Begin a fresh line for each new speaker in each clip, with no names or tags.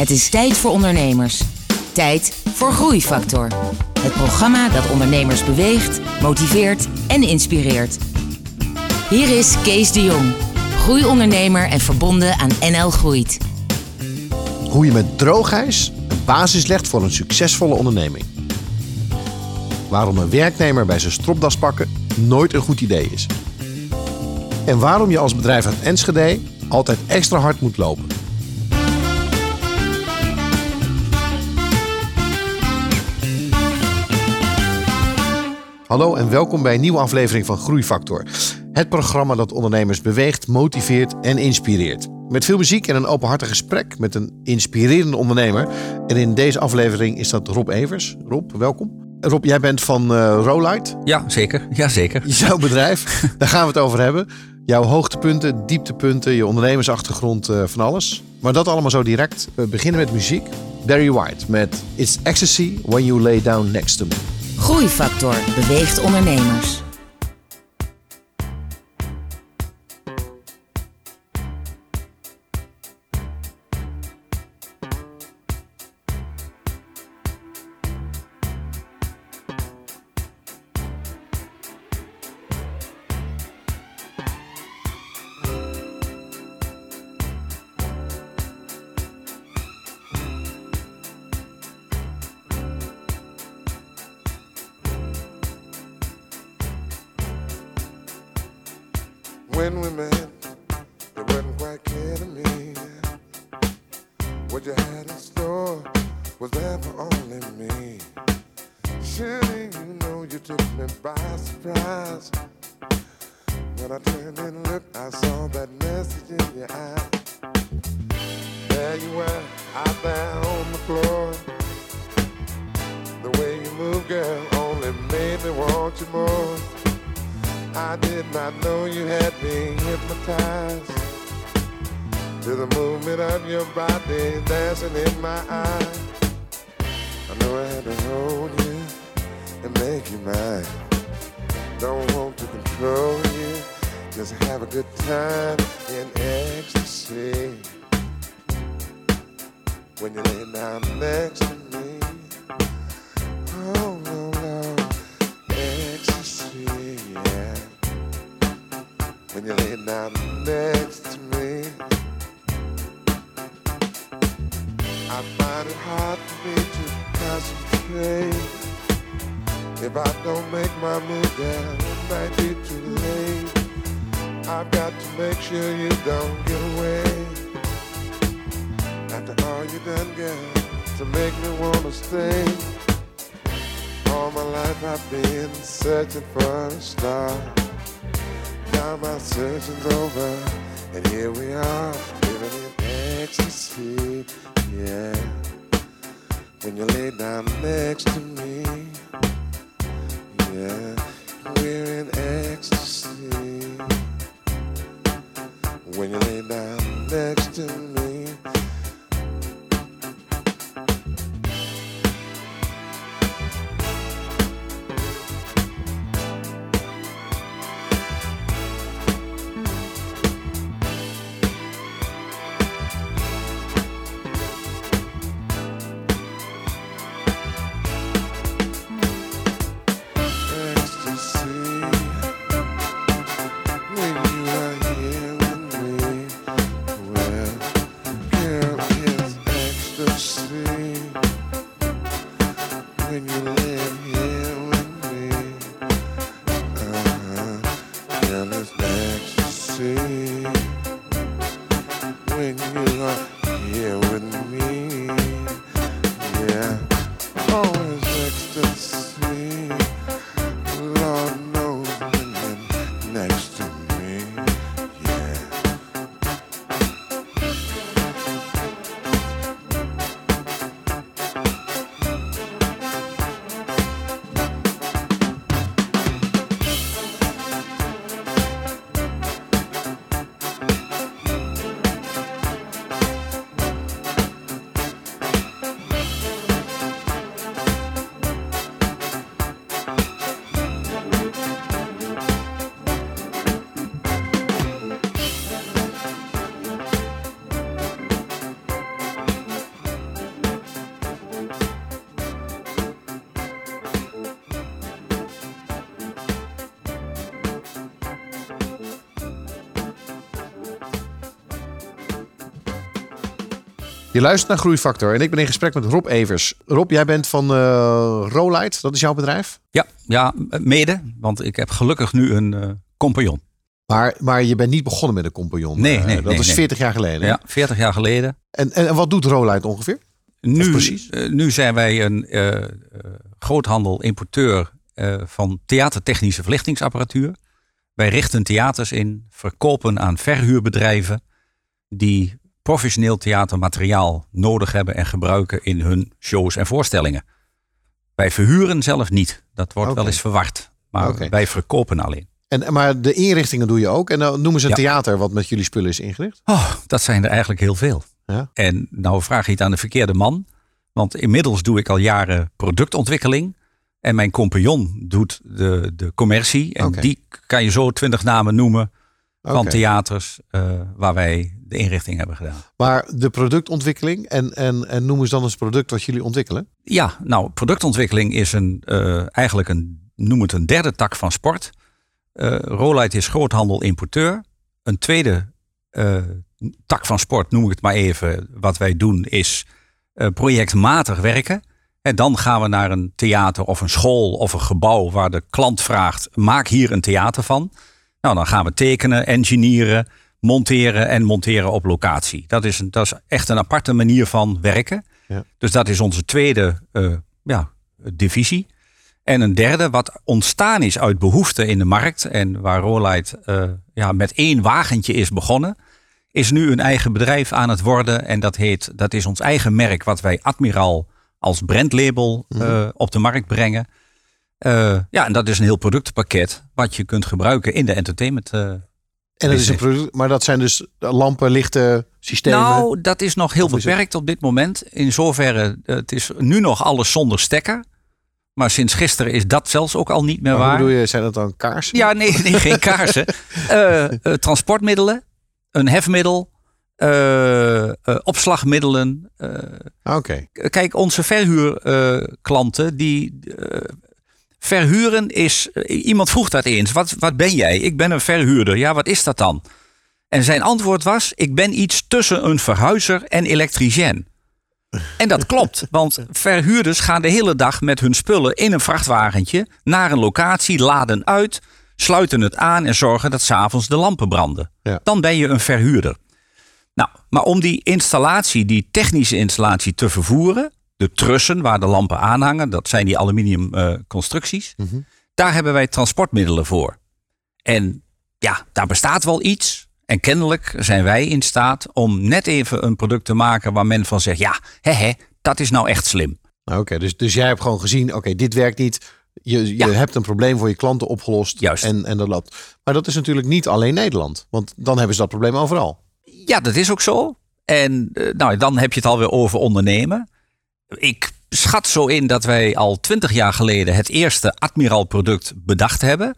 Het is tijd voor ondernemers. Tijd voor Groeifactor. Het programma dat ondernemers beweegt, motiveert en inspireert. Hier is Kees de Jong, groeiondernemer en verbonden aan NL Groeit.
Hoe je met droogijs een basis legt voor een succesvolle onderneming. Waarom een werknemer bij zijn stropdas pakken nooit een goed idee is. En waarom je als bedrijf uit Enschede altijd extra hard moet lopen. Hallo en welkom bij een nieuwe aflevering van Groeifactor. Het programma dat ondernemers beweegt, motiveert en inspireert. Met veel muziek en een openhartig gesprek met een inspirerende ondernemer. En in deze aflevering is dat Rob Evers. Rob, welkom. Rob, jij bent van uh, Rolite.
Ja, zeker. Ja, zeker.
Jouw bedrijf. Daar gaan we het over hebben. Jouw hoogtepunten, dieptepunten, je ondernemersachtergrond, uh, van alles. Maar dat allemaal zo direct. We beginnen met muziek. Barry White met It's Ecstasy When You Lay Down Next to Me.
Groeifactor beweegt ondernemers.
Just have a good time in ecstasy. When you lay down next to me, oh no, no, ecstasy, yeah. When you lay down next to me, I find it hard for me to concentrate. If I don't make my move, girl, it might be too late. I've got to make sure you don't get away. After all you done, girl, to make me wanna stay. All my life I've been searching for a star. Now my searching's over, and here we are, living in ecstasy. Yeah, when you lay down next to me, yeah, we're in ecstasy. When you lay down next to me.
Je luistert naar Groeifactor en ik ben in gesprek met Rob Evers. Rob, jij bent van uh, Rolite, dat is jouw bedrijf?
Ja, ja, mede, want ik heb gelukkig nu een uh, compagnon.
Maar, maar je bent niet begonnen met een compagnon.
Nee, nee,
uh, dat is 40 jaar geleden.
Ja, 40 jaar geleden.
En, en, en wat doet Rolite ongeveer?
Nu, nu zijn wij een groothandel, importeur van theatertechnische verlichtingsapparatuur. Wij richten theaters in, verkopen aan verhuurbedrijven die professioneel theatermateriaal nodig hebben en gebruiken in hun shows en voorstellingen. Wij verhuren zelf niet. Dat wordt
Okay.
wel eens verward. Maar wij verkopen alleen.
En, maar de inrichtingen doe je ook. En dan noemen ze een
Ja.
theater wat met jullie spullen is ingericht.
Oh, dat zijn er eigenlijk heel veel.
Ja.
En nou vraag je het aan de verkeerde man. Want inmiddels doe ik al jaren productontwikkeling. En mijn compagnon doet de, de commercie. En die kan je zo twintig namen noemen van theaters eh, waar wij de inrichting hebben gedaan.
Maar de productontwikkeling en, en, en noem eens dan eens product wat jullie ontwikkelen.
Ja, nou, productontwikkeling is een, eh, eigenlijk een, noem het een derde tak van sport. Eh Rolite is groothandel-importeur. Een tweede eh, tak van sport, noem ik het maar even, wat wij doen, is projectmatig werken. En dan gaan we naar een theater of een school of een gebouw waar de klant vraagt: maak hier een theater van. Nou, dan gaan we tekenen, engineeren, monteren en monteren op locatie. Dat is, een, dat is echt een aparte manier van werken.
Ja.
Dus dat is onze tweede eh, ja, divisie. En een derde, wat ontstaan is uit behoefte in de markt en waar Rolite eh, ja, met één wagentje is begonnen, is nu een eigen bedrijf aan het worden. En dat, heet, dat is ons eigen merk, wat wij Admiraal als brandlabel eh, op de markt brengen. Ja, en dat is een heel productpakket wat je kunt gebruiken in de entertainment.
En dat is een product, maar dat zijn dus lampen, lichten, systemen.
nou, dat is nog heel
Of
beperkt op dit moment. In zoverre, eh, het is nu nog alles zonder stekker. Maar sinds gisteren is dat zelfs ook al niet meer
maar hoe
waar.
bedoel je, zijn dat dan kaarsen?
Ja, nee, nee geen kaarsen. Eh, eh, transportmiddelen, een hefmiddel, eh, eh, opslagmiddelen. eh,
Ah, Oké.
kijk, onze verhuurklanten, die eh, verhuren is. eh, iemand vroeg dat eens. Wat, wat ben jij? Ik ben een verhuurder. Ja, wat is dat dan? En zijn antwoord was: Ik ben iets tussen een verhuizer en elektricien. En dat klopt, want verhuurders gaan de hele dag met hun spullen in een vrachtwagentje naar een locatie, laden uit, sluiten het aan en zorgen dat s'avonds de lampen branden.
Ja.
Dan ben je een verhuurder. Nou, maar om die installatie, die technische installatie te vervoeren, de trussen waar de lampen aanhangen, dat zijn die aluminium eh, constructies, daar hebben wij transportmiddelen voor. En ja, daar bestaat wel iets. En kennelijk zijn wij in staat om net even een product te maken waar men van zegt, ja, hè, hè, dat is nou echt slim.
Nou, Oké, dus, dus jij hebt gewoon gezien, oké, dit werkt niet. Je, je
Ja.
hebt een probleem voor je klanten opgelost.
Juist.
En, en dat loopt. Maar dat is natuurlijk niet alleen Nederland. Want dan hebben ze dat probleem overal.
Ja, dat is ook zo. En eh, nou, dan heb je het alweer over ondernemen. Ik schat zo in dat wij al twintig jaar geleden het eerste Admiral product bedacht hebben.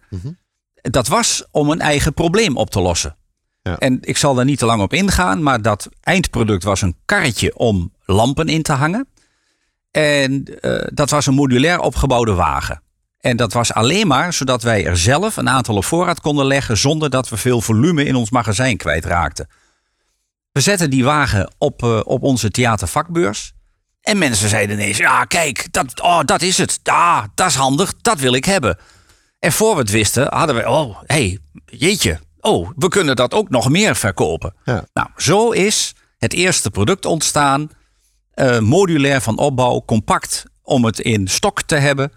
Dat was om een eigen probleem op te lossen.
Ja.
En ik zal daar niet te lang op ingaan, maar dat eindproduct was een karretje om lampen in te hangen. En eh, dat was een modulair opgebouwde wagen. En dat was alleen maar zodat wij er zelf een aantal op voorraad konden leggen zonder dat we veel volume in ons magazijn kwijtraakten. We zetten die wagen op, eh, op onze theatervakbeurs. En mensen zeiden ineens, ja kijk, dat, oh, dat is het. Ah, dat is handig, dat wil ik hebben. En voor we het wisten hadden we, oh, hey, jeetje. Oh, we kunnen dat ook nog meer verkopen.
Ja.
Nou, zo is het eerste product ontstaan. eh, modulair van opbouw, compact om het in stok te hebben.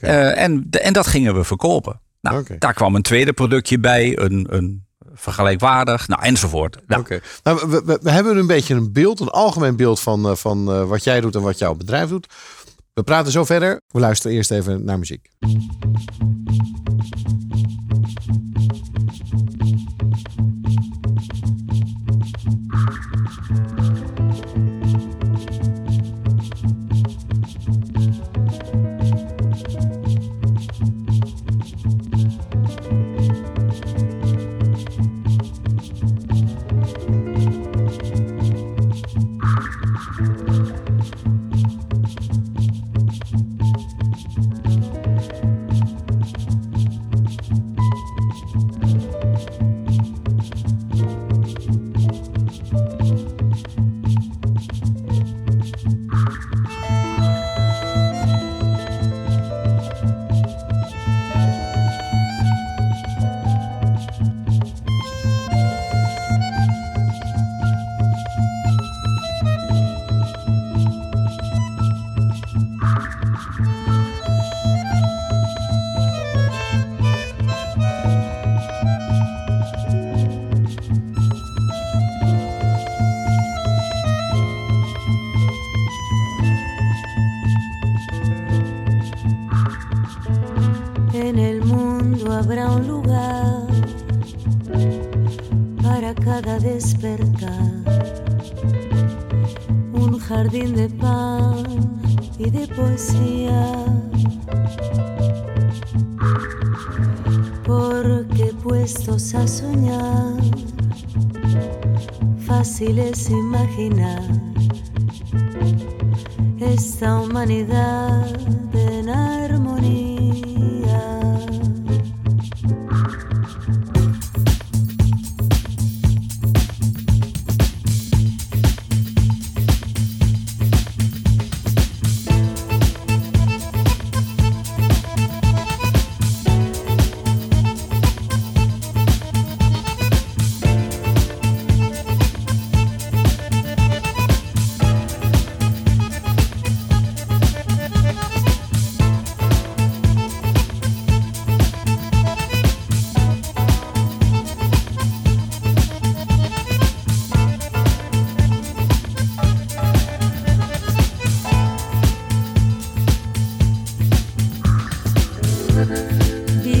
Eh, en, en dat gingen we verkopen. Nou, daar kwam een tweede productje bij, een, een vergelijkwaardig, nou, enzovoort. Nou.
Nou, we, we, we hebben een beetje een beeld, een algemeen beeld van, eh, van eh, wat jij doet en wat jouw bedrijf doet. We praten zo verder. We luisteren eerst even naar muziek.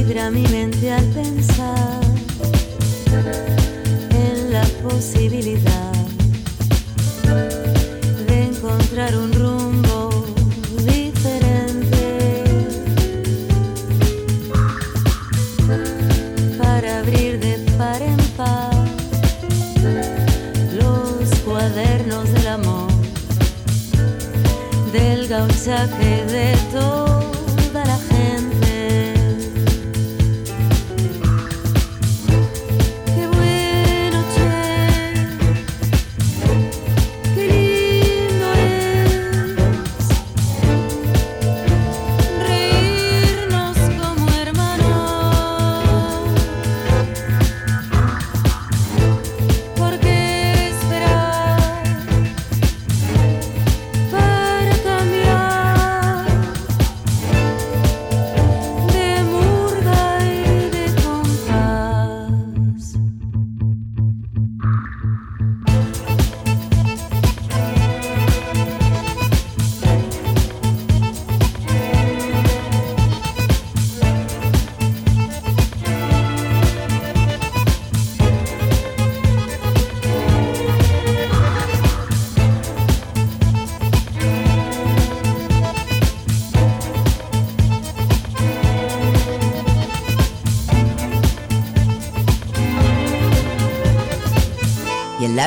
vibra mi mente al pensar en la posibilidad de encontrar un rumbo diferente para abrir de par en par los cuadernos del amor, del gauchaje de
todo.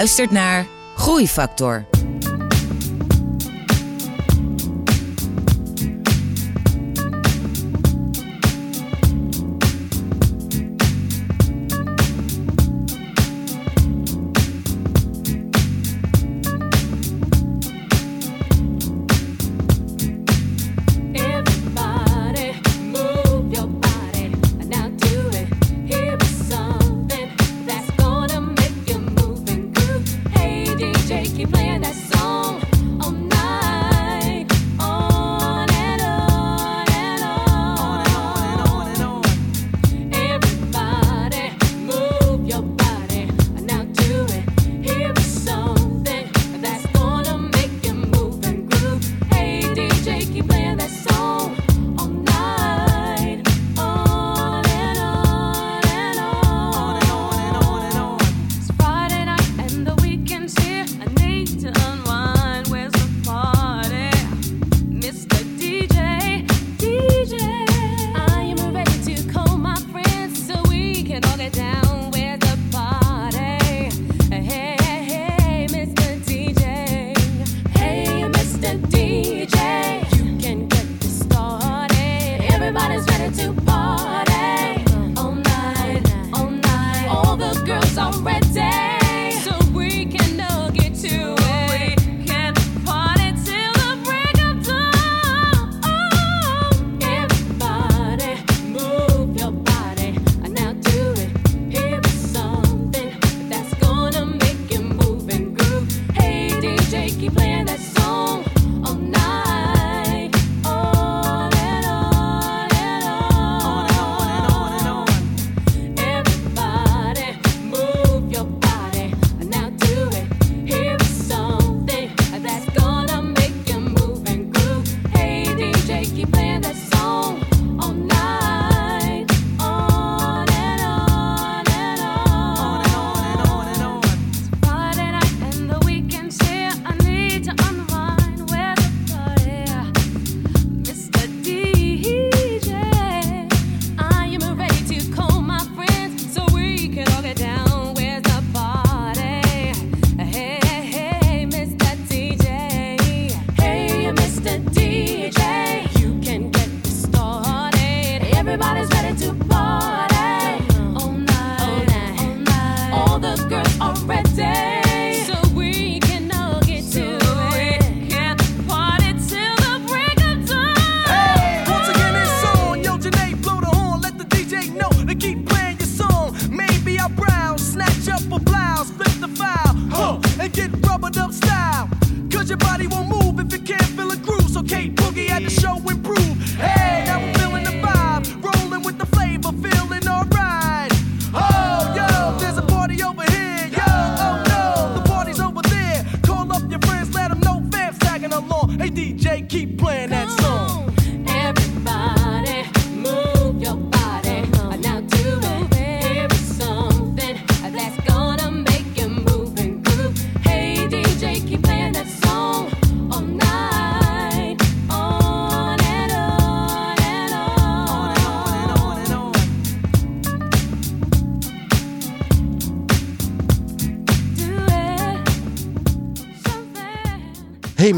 luistert naar Groeifactor.
shaky plan that's
so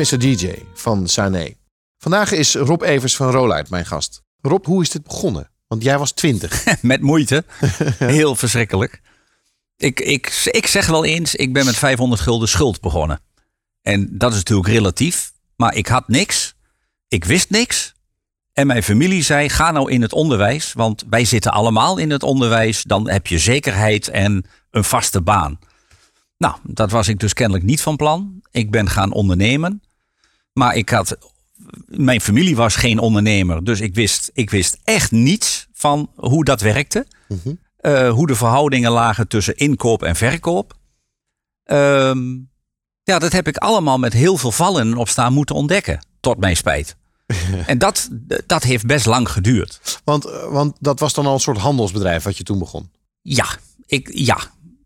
Mr. DJ van Sané. Vandaag is Rob Evers van Rolluit mijn gast. Rob, hoe is dit begonnen? Want jij was 20.
Met moeite. Heel verschrikkelijk. Ik, ik, ik zeg wel eens, ik ben met 500 gulden schuld begonnen. En dat is natuurlijk relatief. Maar ik had niks. Ik wist niks. En mijn familie zei, ga nou in het onderwijs. Want wij zitten allemaal in het onderwijs. Dan heb je zekerheid en een vaste baan. Nou, dat was ik dus kennelijk niet van plan. Ik ben gaan ondernemen. Maar ik had, mijn familie was geen ondernemer. Dus ik wist, ik wist echt niets van hoe dat werkte. Eh, hoe de verhoudingen lagen tussen inkoop en verkoop. Ehm, ja, dat heb ik allemaal met heel veel vallen en opstaan moeten ontdekken. Tot mijn spijt. en dat, dat heeft best lang geduurd.
Want, eh, want dat was dan al een soort handelsbedrijf wat je toen begon.
Ja, ik, ja,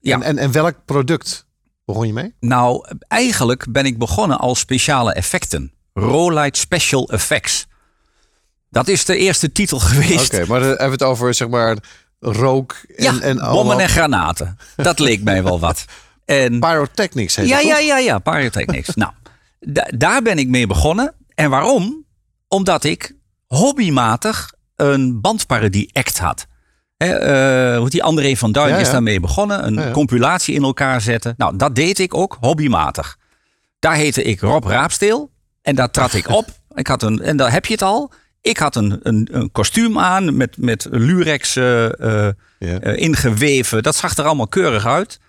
ja.
En, en, en welk product begon je mee?
Nou, eigenlijk ben ik begonnen als speciale effecten. Rolite Special Effects. Dat is de eerste titel geweest.
Oké, maar dan hebben we het over zeg maar rook en,
ja,
en
bommen
allemaal
en granaten. Dat leek mij wel wat. En
pyrotechnics heet
ja,
het,
ja, ja, ja, Pyrotechnics. nou, da- daar ben ik mee begonnen. En waarom? Omdat ik hobbymatig een bandparodie-act had. Hè, hoe die André van Duin
Ja,
is daarmee begonnen. Een compilatie in elkaar zetten. Nou, dat deed ik ook hobbymatig. Daar heette ik Rob Raapsteel. En daar trad ik op. Ik had een, en daar heb je het al. Ik had een, een, een kostuum aan met, met lurex eh, eh, ingeweven. Dat zag er allemaal keurig uit.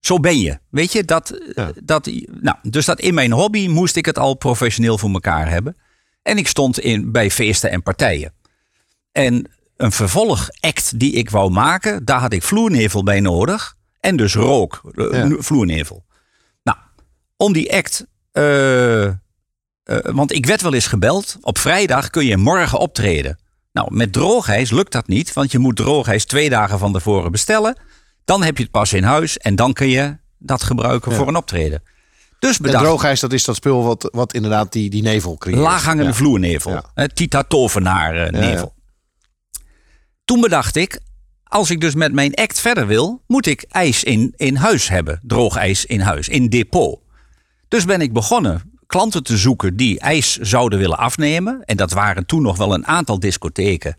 Zo ben je. Weet je, dat,
Ja.
dat, nou, dus dat in mijn hobby moest ik het al professioneel voor elkaar hebben. En ik stond in, bij feesten en partijen. En een vervolgact die ik wou maken, daar had ik vloernevel bij nodig. En dus rook, eh,
Ja.
vloernevel. Nou, om die act. eh, eh, want ik werd wel eens gebeld. Op vrijdag kun je morgen optreden. Nou, met droogijs lukt dat niet, want je moet droogijs twee dagen van tevoren bestellen. Dan heb je het pas in huis en dan kun je dat gebruiken voor een optreden. Dus
En
bedacht,
droogijs, dat is dat spul wat, wat inderdaad die, die nevel creëert.
laaghangende
Ja.
vloernevel. Tita Tovenaar
Ja,
nevel. Toen bedacht ik, als ik dus met mijn act verder wil, moet ik ijs in, in huis hebben. Droog ijs in huis, in depot. Dus ben ik begonnen klanten te zoeken die ijs zouden willen afnemen. En dat waren toen nog wel een aantal discotheken.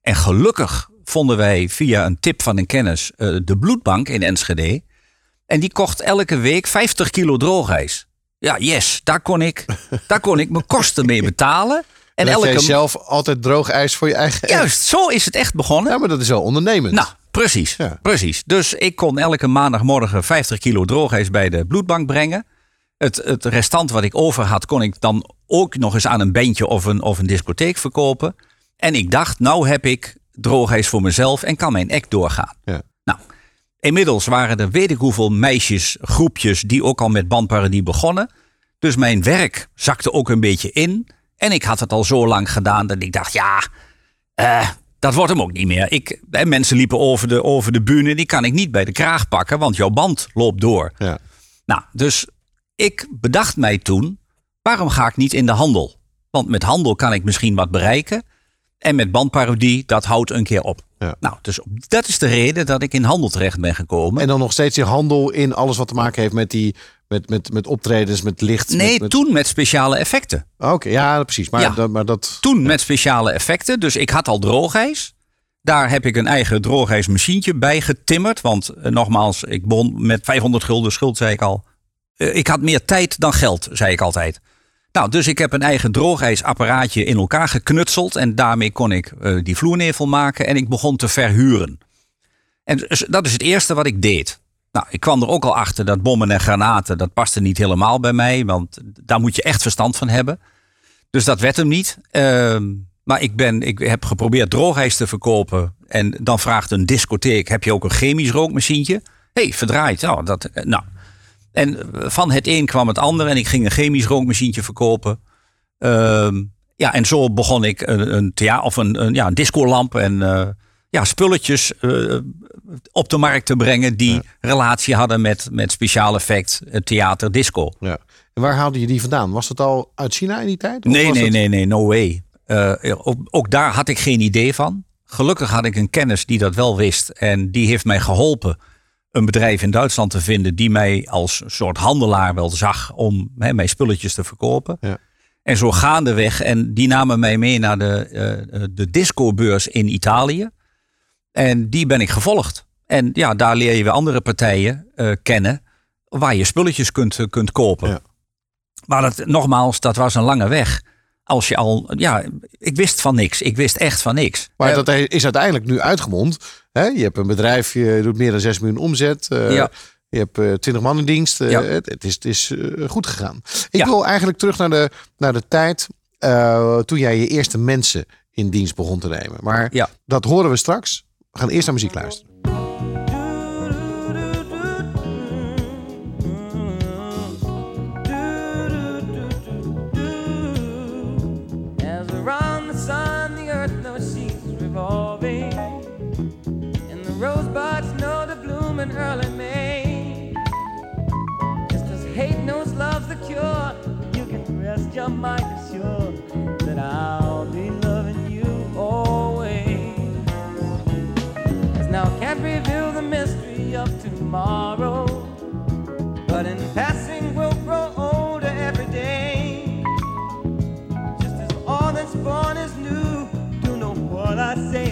En gelukkig vonden wij via een tip van een kennis eh, de bloedbank in Enschede. En die kocht elke week 50 kilo droogijs. Ja, yes, daar kon ik, daar kon ik mijn kosten mee betalen. En
elke... jij zelf altijd droog ijs voor je eigen...
Juist, zo is het echt begonnen.
Ja, maar dat is wel ondernemend.
Nou, precies,
Ja.
precies. Dus ik kon elke maandagmorgen 50 kilo droogijs bij de bloedbank brengen. Het, het restant wat ik over had, kon ik dan ook nog eens aan een bandje of een, of een discotheek verkopen. En ik dacht, nou heb ik droogijs voor mezelf en kan mijn act doorgaan.
Ja.
Nou, inmiddels waren er weet ik hoeveel meisjes, groepjes die ook al met bandparodie begonnen. Dus mijn werk zakte ook een beetje in. En ik had het al zo lang gedaan dat ik dacht, ja, eh, dat wordt hem ook niet meer. Ik, eh, mensen liepen over de, over de bühne, die kan ik niet bij de kraag pakken, want jouw band loopt door.
Ja.
Nou, dus ik bedacht mij toen, waarom ga ik niet in de handel? Want met handel kan ik misschien wat bereiken. En met bandparodie, dat houdt een keer op.
Ja.
Nou, dus dat is de reden dat ik in handel terecht ben gekomen.
En dan nog steeds die handel in alles wat te maken heeft met die... Met, met, met optredens, met licht.
nee,
met, met...
toen met speciale effecten.
Oké, ja, precies. Maar,
Ja.
dat, maar dat...
Toen met speciale effecten. Dus ik had al droogijs. Daar heb ik een eigen droogijsmachientje bij getimmerd. Want eh, nogmaals, ik begon met 500 gulden schuld, zei ik al. Eh, ik had meer tijd dan geld, zei ik altijd. Nou, dus ik heb een eigen droogijsapparaatje in elkaar geknutseld. En daarmee kon ik eh, die vloernevel maken. En ik begon te verhuren. En dus dat is het eerste wat ik deed. Nou, ik kwam er ook al achter dat bommen en granaten, dat paste niet helemaal bij mij. Want daar moet je echt verstand van hebben. Dus dat werd hem niet. Ehm, maar ik, ben, ik heb geprobeerd droogijs te verkopen. En dan vraagt een discotheek, heb je ook een chemisch rookmachientje? Hé, hey, verdraaid. Nou, dat, eh, nou. En van het een kwam het ander en ik ging een chemisch rookmachientje verkopen. Ehm, ja, en zo begon ik een, een, thea of een, ja, een discolamp en eh, ja, spulletjes eh, op de markt te brengen die relatie hadden met, met speciaal effect, eh, theater, disco.
Ja. En waar haalde je die vandaan? Was dat al uit China in die tijd?
Nee, nee,
het-
nee, nee, no way. Eh, ook, ook daar had ik geen idee van. Gelukkig had ik een kennis die dat wel wist. En die heeft mij geholpen een bedrijf in Duitsland te vinden die mij als soort handelaar wel zag om hè, mijn spulletjes te verkopen.
Ja.
En zo gaandeweg. En die namen mij mee naar de, eh, de discobeurs in Italië. En die ben ik gevolgd. En ja, daar leer je weer andere partijen eh, kennen waar je spulletjes kunt, eh, kunt kopen.
Ja.
Maar dat, nogmaals, dat was een lange weg. Als je al, ja, ik wist van niks. Ik wist echt van niks.
Maar
Eh,
dat is uiteindelijk nu uitgemond. Hè? Je hebt een bedrijf, je doet meer dan 6 miljoen omzet.
Ja.
Je hebt eh, 20 man in dienst.
Ja.
het, het is, het is goed gegaan. Ik
Ja.
wil eigenlijk terug naar de, naar de tijd toen jij je eerste mensen in dienst begon te nemen. Maar dat horen we straks. We gaan eerst naar muziek luisteren.
The the the rosebuds know to bloom in early May. Just as hate knows love's the cure, you can rest your mind now can't reveal the mystery of tomorrow, but in passing we'll grow older every day. Just as all that's born is new, do know what I say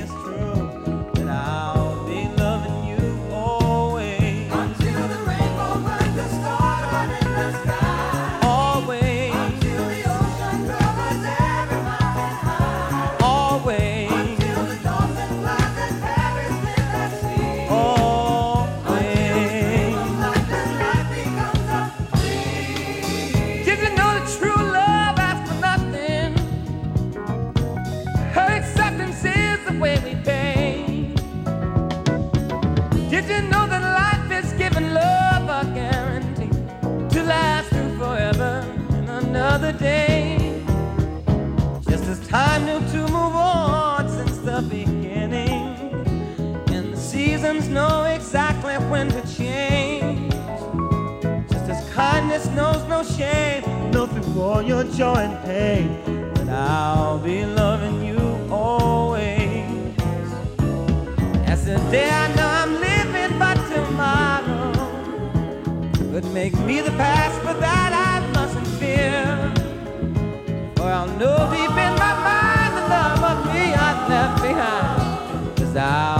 day? Just as time knew to move on since the beginning, and the seasons know exactly when to change. Just as kindness knows no shame, know through all your joy and pain, But I'll be loving you always. As the day I know I'm living, but tomorrow could make me the past, but that For I'll know deep in my mind the love of me I left behind. Cause I'll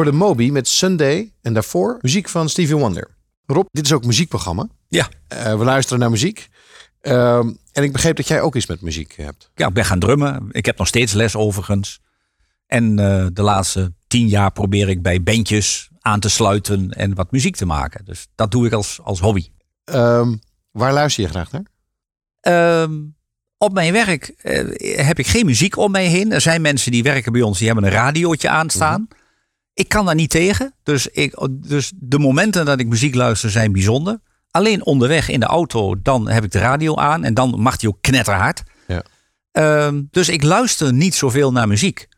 hoorde Moby met Sunday en daarvoor muziek van Stevie Wonder. Rob, dit is ook een muziekprogramma.
Ja.
Eh, we luisteren naar muziek.
Ehm, en ik begreep dat jij ook iets met muziek hebt.
Ja, ik ben gaan drummen. Ik heb nog steeds les overigens. En eh, de laatste tien jaar probeer ik bij bandjes aan te sluiten en wat muziek te maken. Dus dat doe ik als, als hobby.
Ehm, waar luister je graag naar?
Ehm, op mijn werk eh, heb ik geen muziek om mij heen. Er zijn mensen die werken bij ons, die hebben een radiootje aanstaan. Mhm. Ik kan daar niet tegen. Dus, ik, dus de momenten dat ik muziek luister zijn bijzonder. Alleen onderweg in de auto, dan heb ik de radio aan. En dan mag die ook knetterhard.
Ja.
Ehm, dus ik luister niet zoveel naar muziek.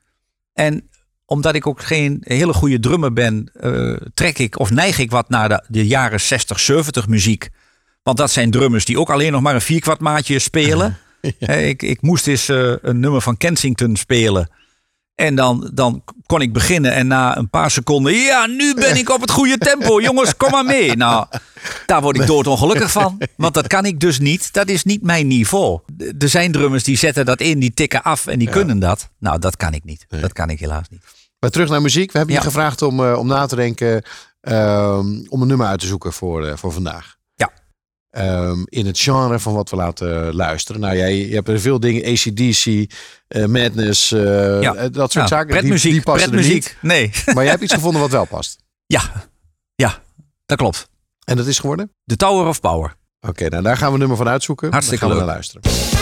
En omdat ik ook geen hele goede drummer ben, eh, trek ik of neig ik wat naar de, de jaren 60, 70 muziek. Want dat zijn drummers die ook alleen nog maar een vierkwartmaatje spelen. Ik, ik moest eens eh, een nummer van Kensington spelen. En dan, dan kon ik beginnen en na een paar seconden... Ja, nu ben ik op het goede tempo. Jongens, kom maar mee. Nou, daar word ik doodongelukkig van. Want dat kan ik dus niet. Dat is niet mijn niveau. Er zijn drummers die zetten dat in, die tikken af en die kunnen dat. Nou, dat kan ik niet. Dat kan ik helaas niet.
Maar terug naar muziek. We hebben je gevraagd om, eh, om na te denken. ehm, om een nummer uit te zoeken voor, eh, voor vandaag. Ehm, in het genre van wat we laten luisteren. Nou, jij je hebt er veel dingen. ACDC, eh, Madness, eh,
Ja.
eh, dat soort zaken.
Pretmuziek,
die passen.
Nee.
Maar jij hebt iets gevonden wat wel past.
Ja, ja, dat klopt.
En dat is geworden?
The Tower of Power.
Oké, nou daar gaan we een nummer van uitzoeken.
Hartstikke
Daar gaan we naar luisteren.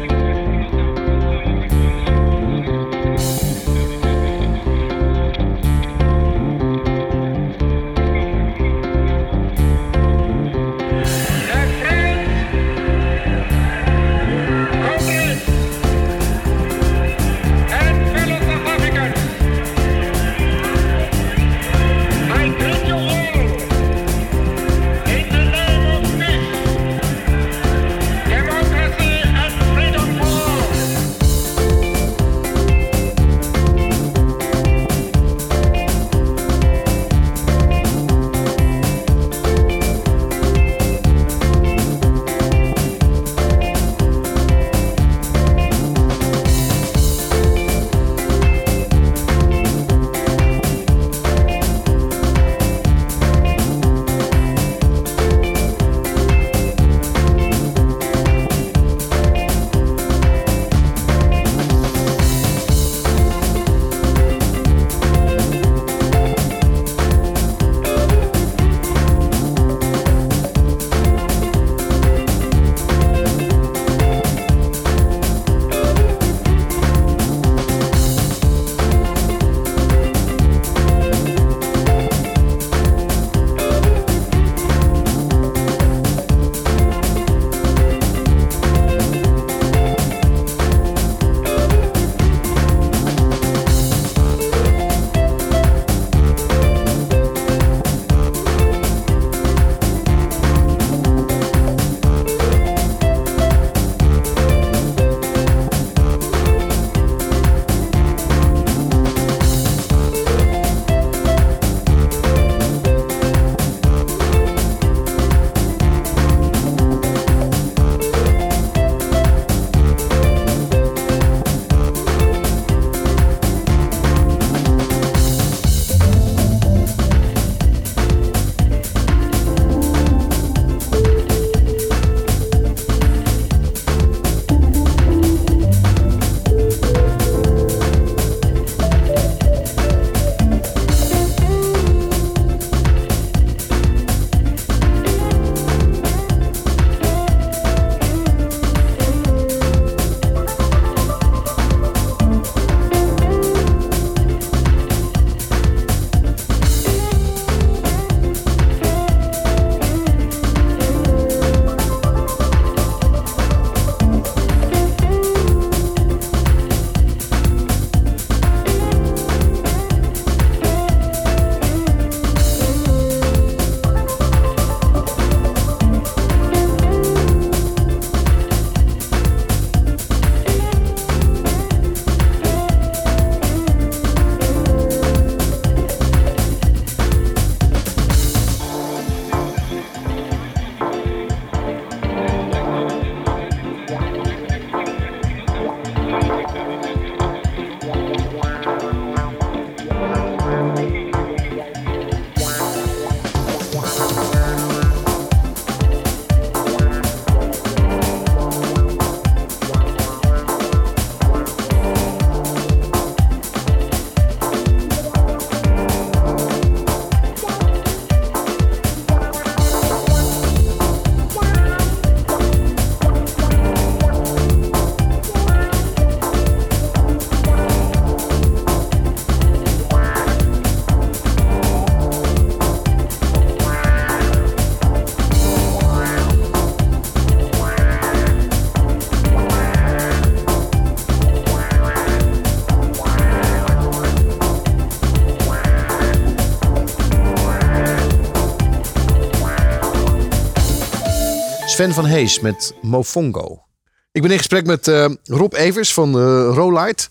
Sven van Hees met Mofongo. Ik ben in gesprek met eh, Rob Evers van uh, Rolite.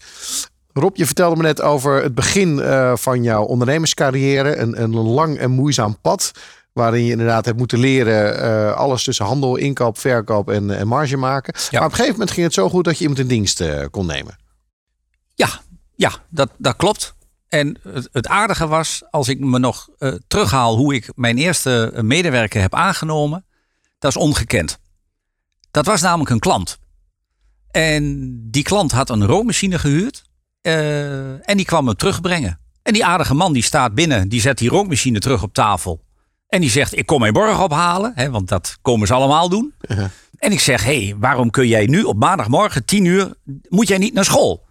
Rob, je vertelde me net over het begin eh, van jouw ondernemerscarrière. Een, een lang en moeizaam pad. Waarin je inderdaad hebt moeten leren eh, alles tussen handel, inkoop, verkoop en, en marge maken. Maar op een gegeven moment ging het zo goed dat je iemand in dienst eh, kon nemen.
Ja, ja dat, dat klopt. En het, het aardige was, als ik me nog eh, terughaal hoe ik mijn eerste medewerker heb aangenomen, dat is ongekend. Dat was namelijk een klant. En die klant had een roommachine gehuurd eh, en die kwam me terugbrengen. En die aardige man die staat binnen, die zet die rookmachine terug op tafel. En die zegt, ik kom mijn borg ophalen, hè, want dat komen ze allemaal doen. En ik zeg, hé, hey, waarom kun jij nu op maandagmorgen 10 uur, moet jij niet naar school?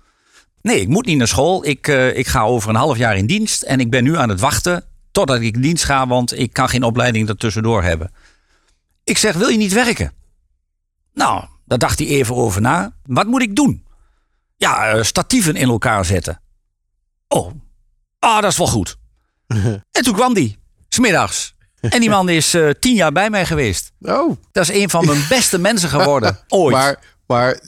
Nee, ik moet niet naar school. Ik, eh, ik ga over een half jaar in dienst en ik ben nu aan het wachten totdat ik in dienst ga, want ik kan geen opleiding ertussendoor hebben. Ik zeg, wil je niet werken? Nou, daar dacht hij even over na. Wat moet ik doen? Ja, eh, statieven in elkaar zetten. Oh, ah, dat is wel goed. en toen kwam die, smiddags. En die man is eh, tien jaar bij mij geweest.
Oh.
Dat is een van mijn beste mensen geworden. Ooit.
Maar, maar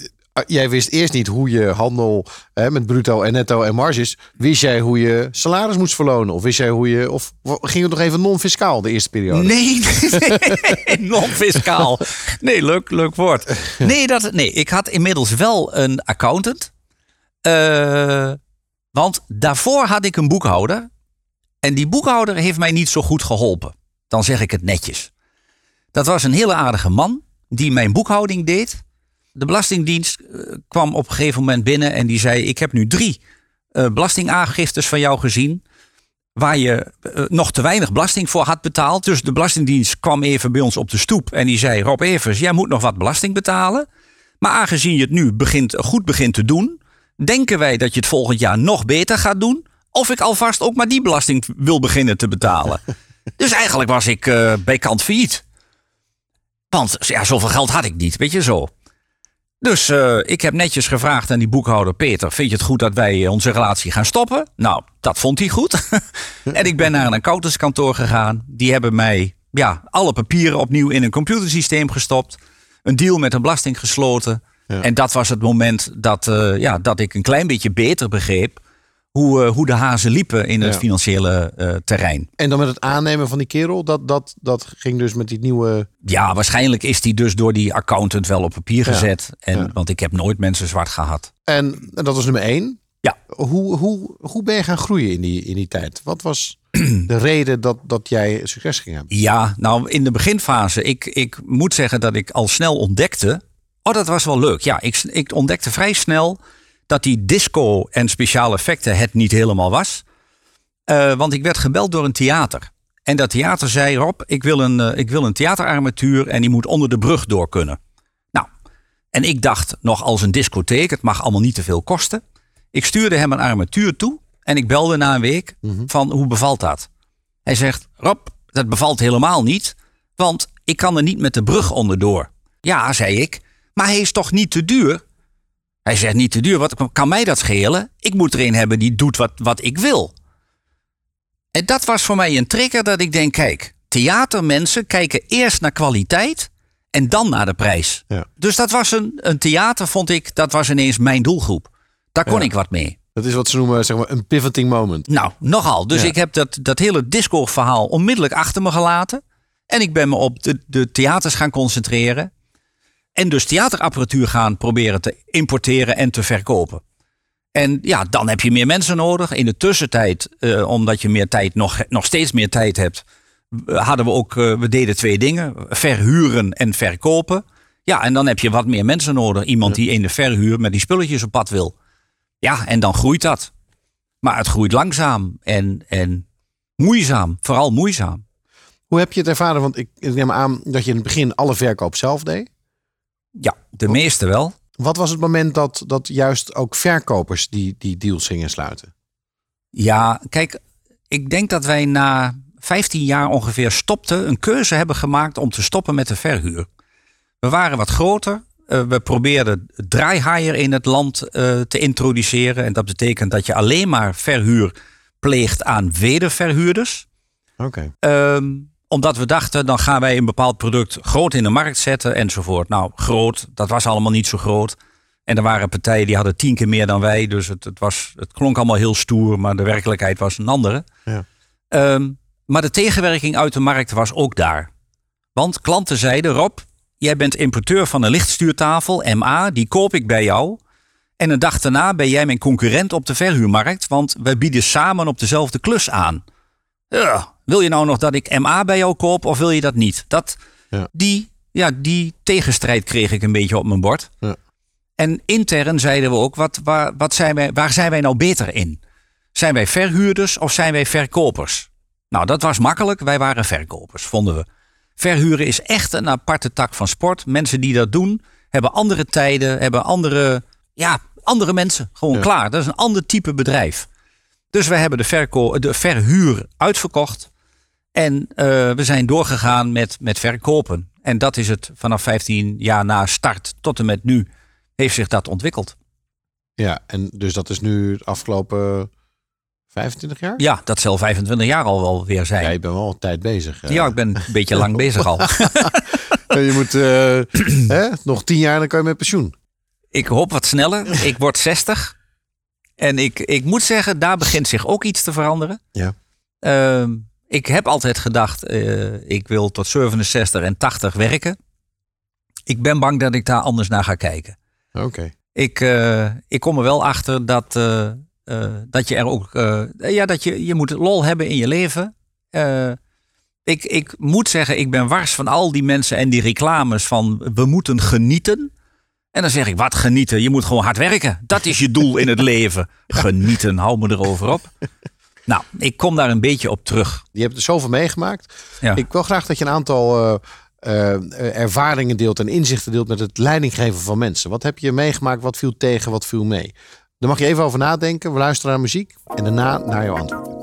jij wist eerst niet hoe je handel hè, met bruto en netto en marges. Wist jij hoe je salaris moest verlonen? Of wist jij hoe je. Of ging het nog even non-fiscaal de eerste periode?
Nee, non-fiscaal. Nee, leuk, leuk woord. Nee, dat, nee, ik had inmiddels wel een accountant. Eh, want daarvoor had ik een boekhouder. En die boekhouder heeft mij niet zo goed geholpen. Dan zeg ik het netjes. Dat was een hele aardige man die mijn boekhouding deed. De Belastingdienst eh, kwam op een gegeven moment binnen en die zei: Ik heb nu drie eh, belastingaangiftes van jou gezien. Waar je eh, nog te weinig belasting voor had betaald. Dus de Belastingdienst kwam even bij ons op de stoep en die zei: Rob Evers, jij moet nog wat belasting betalen. Maar aangezien je het nu begint, goed begint te doen, denken wij dat je het volgend jaar nog beter gaat doen. Of ik alvast ook maar die belasting wil beginnen te betalen. dus eigenlijk was ik eh, bij kant failliet. Want ja, zoveel geld had ik niet, weet je zo. Dus eh, ik heb netjes gevraagd aan die boekhouder Peter: Vind je het goed dat wij eh, onze relatie gaan stoppen? Nou, dat vond hij goed. en ik ben naar een accountantskantoor gegaan. Die hebben mij ja, alle papieren opnieuw in een computersysteem gestopt. Een deal met de belasting gesloten. En dat was het moment dat, eh, ja, dat ik een klein beetje beter begreep hoe, eh, hoe de hazen liepen in het
Ja.
financiële eh, terrein.
En dan met het aannemen van die kerel, dat, dat, dat ging dus met die nieuwe.
Ja, waarschijnlijk is die dus door die accountant wel op papier
Ja.
gezet. En,
Ja.
Want ik heb nooit mensen zwart gehad.
En, en dat was nummer één.
Ja.
Hoe, hoe, hoe ben je gaan groeien in die, in die tijd? Wat was de reden dat, dat jij succes ging hebben?
Ja, nou in de beginfase, ik, ik moet zeggen dat ik al snel ontdekte. Oh, dat was wel leuk. Ja, ik, ik ontdekte vrij snel dat die disco en speciale effecten het niet helemaal was. Eh, want ik werd gebeld door een theater. En dat theater zei: Rob, ik wil een, eh, ik wil een theaterarmatuur en die moet onder de brug door kunnen. Nou, en ik dacht nog als een discotheek, het mag allemaal niet te veel kosten. Ik stuurde hem een armatuur toe en ik belde na een week van hoe bevalt dat? Hij zegt, Rob, dat bevalt helemaal niet, want ik kan er niet met de brug onderdoor. Ja, zei ik, maar hij is toch niet te duur? Hij zegt, niet te duur, wat kan mij dat schelen? Ik moet er een hebben die doet wat, wat ik wil. En dat was voor mij een trigger dat ik denk, kijk, theatermensen kijken eerst naar kwaliteit en dan naar de prijs.
Ja.
Dus dat was een, een theater, vond ik, dat was ineens mijn doelgroep. Daar kon
Ja.
ik wat mee.
Dat is wat ze noemen zeg maar, een pivoting moment.
Nou, nogal. Dus
Ja.
ik heb dat, dat hele disco-verhaal onmiddellijk achter me gelaten. En ik ben me op de, de theaters gaan concentreren. En dus theaterapparatuur gaan proberen te importeren en te verkopen. En ja, dan heb je meer mensen nodig. In de tussentijd, eh, omdat je meer tijd, nog, nog steeds meer tijd hebt, eh, hadden we ook, eh, we deden twee dingen: verhuren en verkopen. Ja, en dan heb je wat meer mensen nodig. Iemand die in de verhuur met die spulletjes op pad wil. Ja, en dan groeit dat. Maar het groeit langzaam en, en moeizaam. Vooral moeizaam.
Hoe heb je het ervaren? Want ik, ik neem aan dat je in het begin alle verkoop zelf deed.
Ja, de meeste wel.
Wat was het moment dat, dat juist ook verkopers die, die deals gingen sluiten?
Ja, kijk, ik denk dat wij na 15 jaar ongeveer stopten, een keuze hebben gemaakt om te stoppen met de verhuur. We waren wat groter. Eh, we probeerden draaihaier in het land eh, te introduceren. En dat betekent dat je alleen maar verhuur pleegt aan wederverhuurders.
Oké.
Ehm, omdat we dachten, dan gaan wij een bepaald product groot in de markt zetten enzovoort. Nou, groot, dat was allemaal niet zo groot. En er waren partijen die hadden tien keer meer dan wij. Dus het, het, was, het klonk allemaal heel stoer, maar de werkelijkheid was een andere.
Ja.
Ehm, maar de tegenwerking uit de markt was ook daar. Want klanten zeiden, Rob, jij bent importeur van een lichtstuurtafel, MA, die koop ik bij jou. En een dag daarna ben jij mijn concurrent op de verhuurmarkt, want wij bieden samen op dezelfde klus aan. Ja, wil je nou nog dat ik MA bij jou koop of wil je dat niet? Dat,
Ja.
die, ja, die tegenstrijd kreeg ik een beetje op mijn bord.
Ja.
En intern zeiden we ook, wat, waar, wat zijn wij, waar zijn wij nou beter in? Zijn wij verhuurders of zijn wij verkopers? Nou, dat was makkelijk. Wij waren verkopers, vonden we. Verhuren is echt een aparte tak van sport. Mensen die dat doen, hebben andere tijden, hebben andere, ja, andere mensen. Gewoon
Ja.
klaar. Dat is een ander type bedrijf. Dus we hebben de, verko de verhuur uitverkocht. En eh, we zijn doorgegaan met, met verkopen. En dat is het vanaf 15 jaar na start tot en met nu heeft zich dat ontwikkeld.
Ja, en dus dat is nu de afgelopen 25 jaar?
Ja, dat zal 25 jaar al wel weer zijn.
Ja,
Ja,
je bent wel een tijd bezig. eh.
ik ben een beetje lang bezig al.
Je moet eh, hè, nog 10 jaar, dan kan je met pensioen.
Ik hoop wat sneller. Ik word 60. En ik, ik moet zeggen, daar begint zich ook iets te veranderen.
Ja.
Ehm, ik heb altijd gedacht, eh, ik wil tot 67 en 80 werken. Ik ben bang dat ik daar anders naar ga kijken.
Oké.
Ik, eh, ik kom er wel achter dat, eh, dat je er ook, ja, dat je, je moet lol hebben in je leven. Ik, ik moet zeggen, ik ben wars van al die mensen en die reclames van we moeten genieten. En dan zeg ik, wat genieten? Je moet gewoon hard werken. Dat is je doel in het leven. Genieten, hou me erover op. Nou, ik kom daar een beetje op terug.
Je hebt er zoveel meegemaakt.
Ja.
Ik wil graag dat je een aantal eh, eh, ervaringen deelt en inzichten deelt met het leidinggeven van mensen. Wat heb je meegemaakt? Wat viel tegen? Wat viel mee? Daar mag je even over nadenken. We luisteren naar muziek en daarna naar jouw antwoord.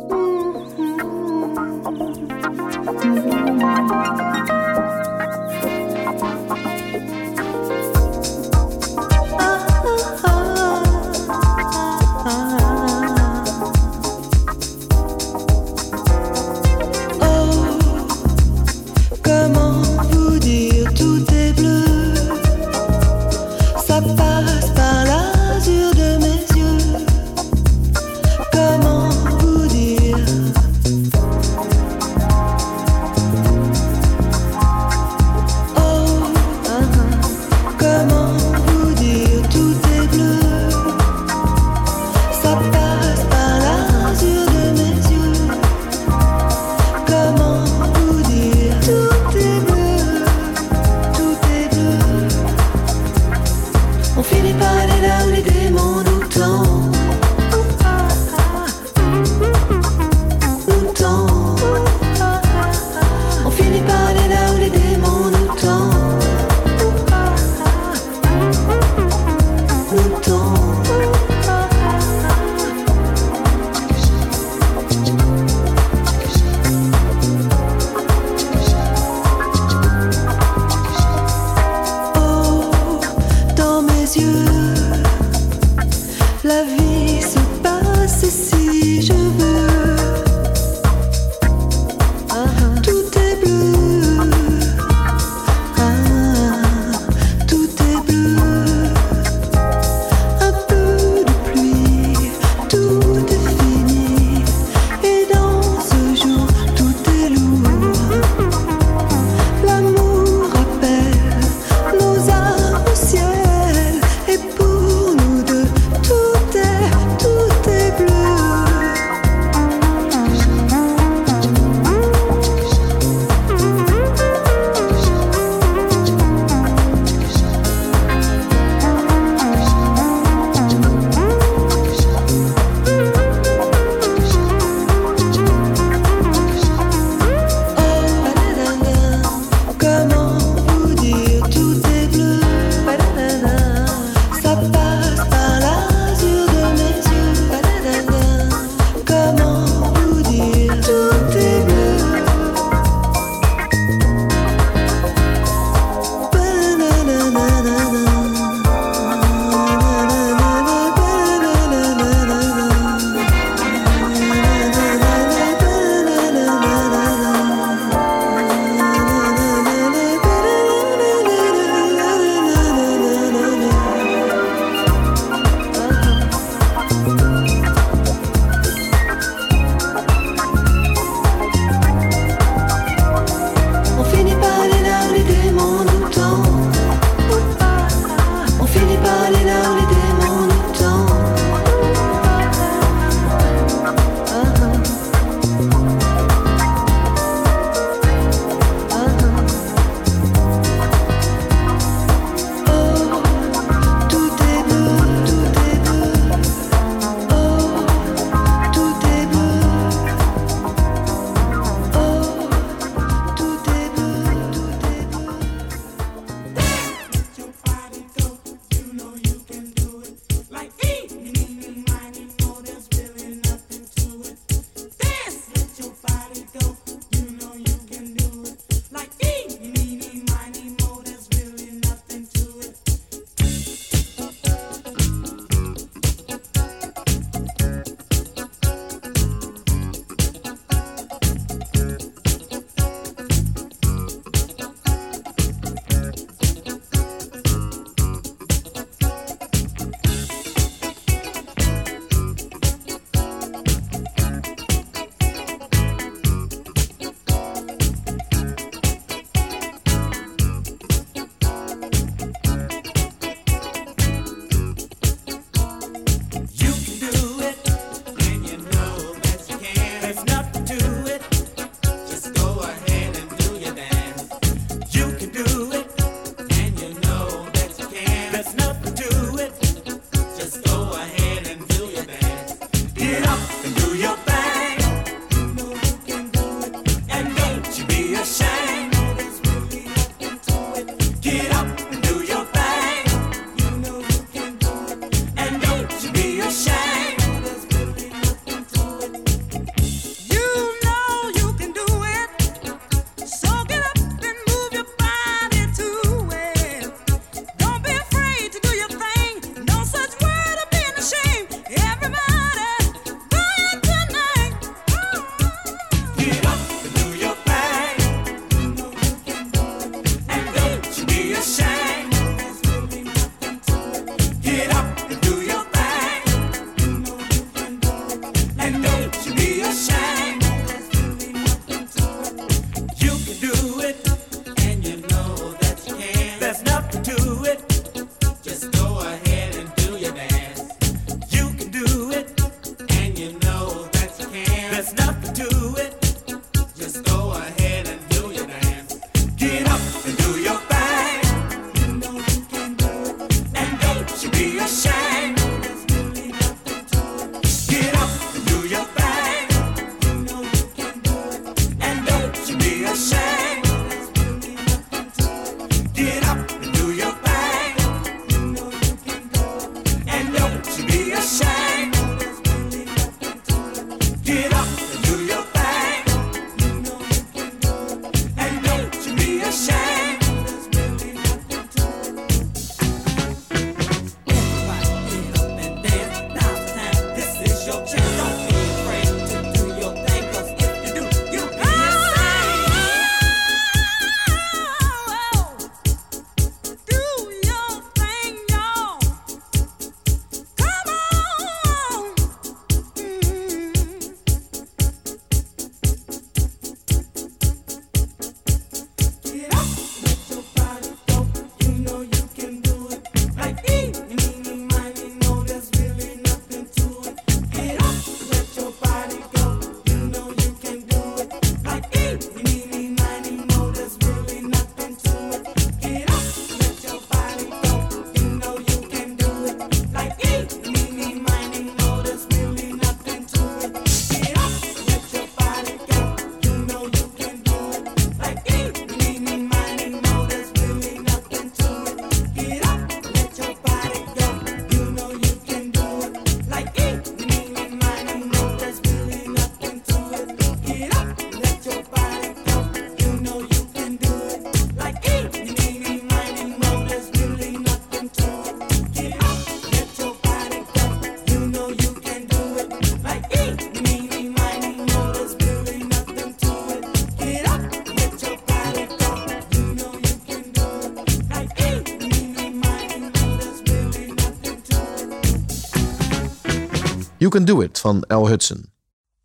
You Can Do It van L. Hudson.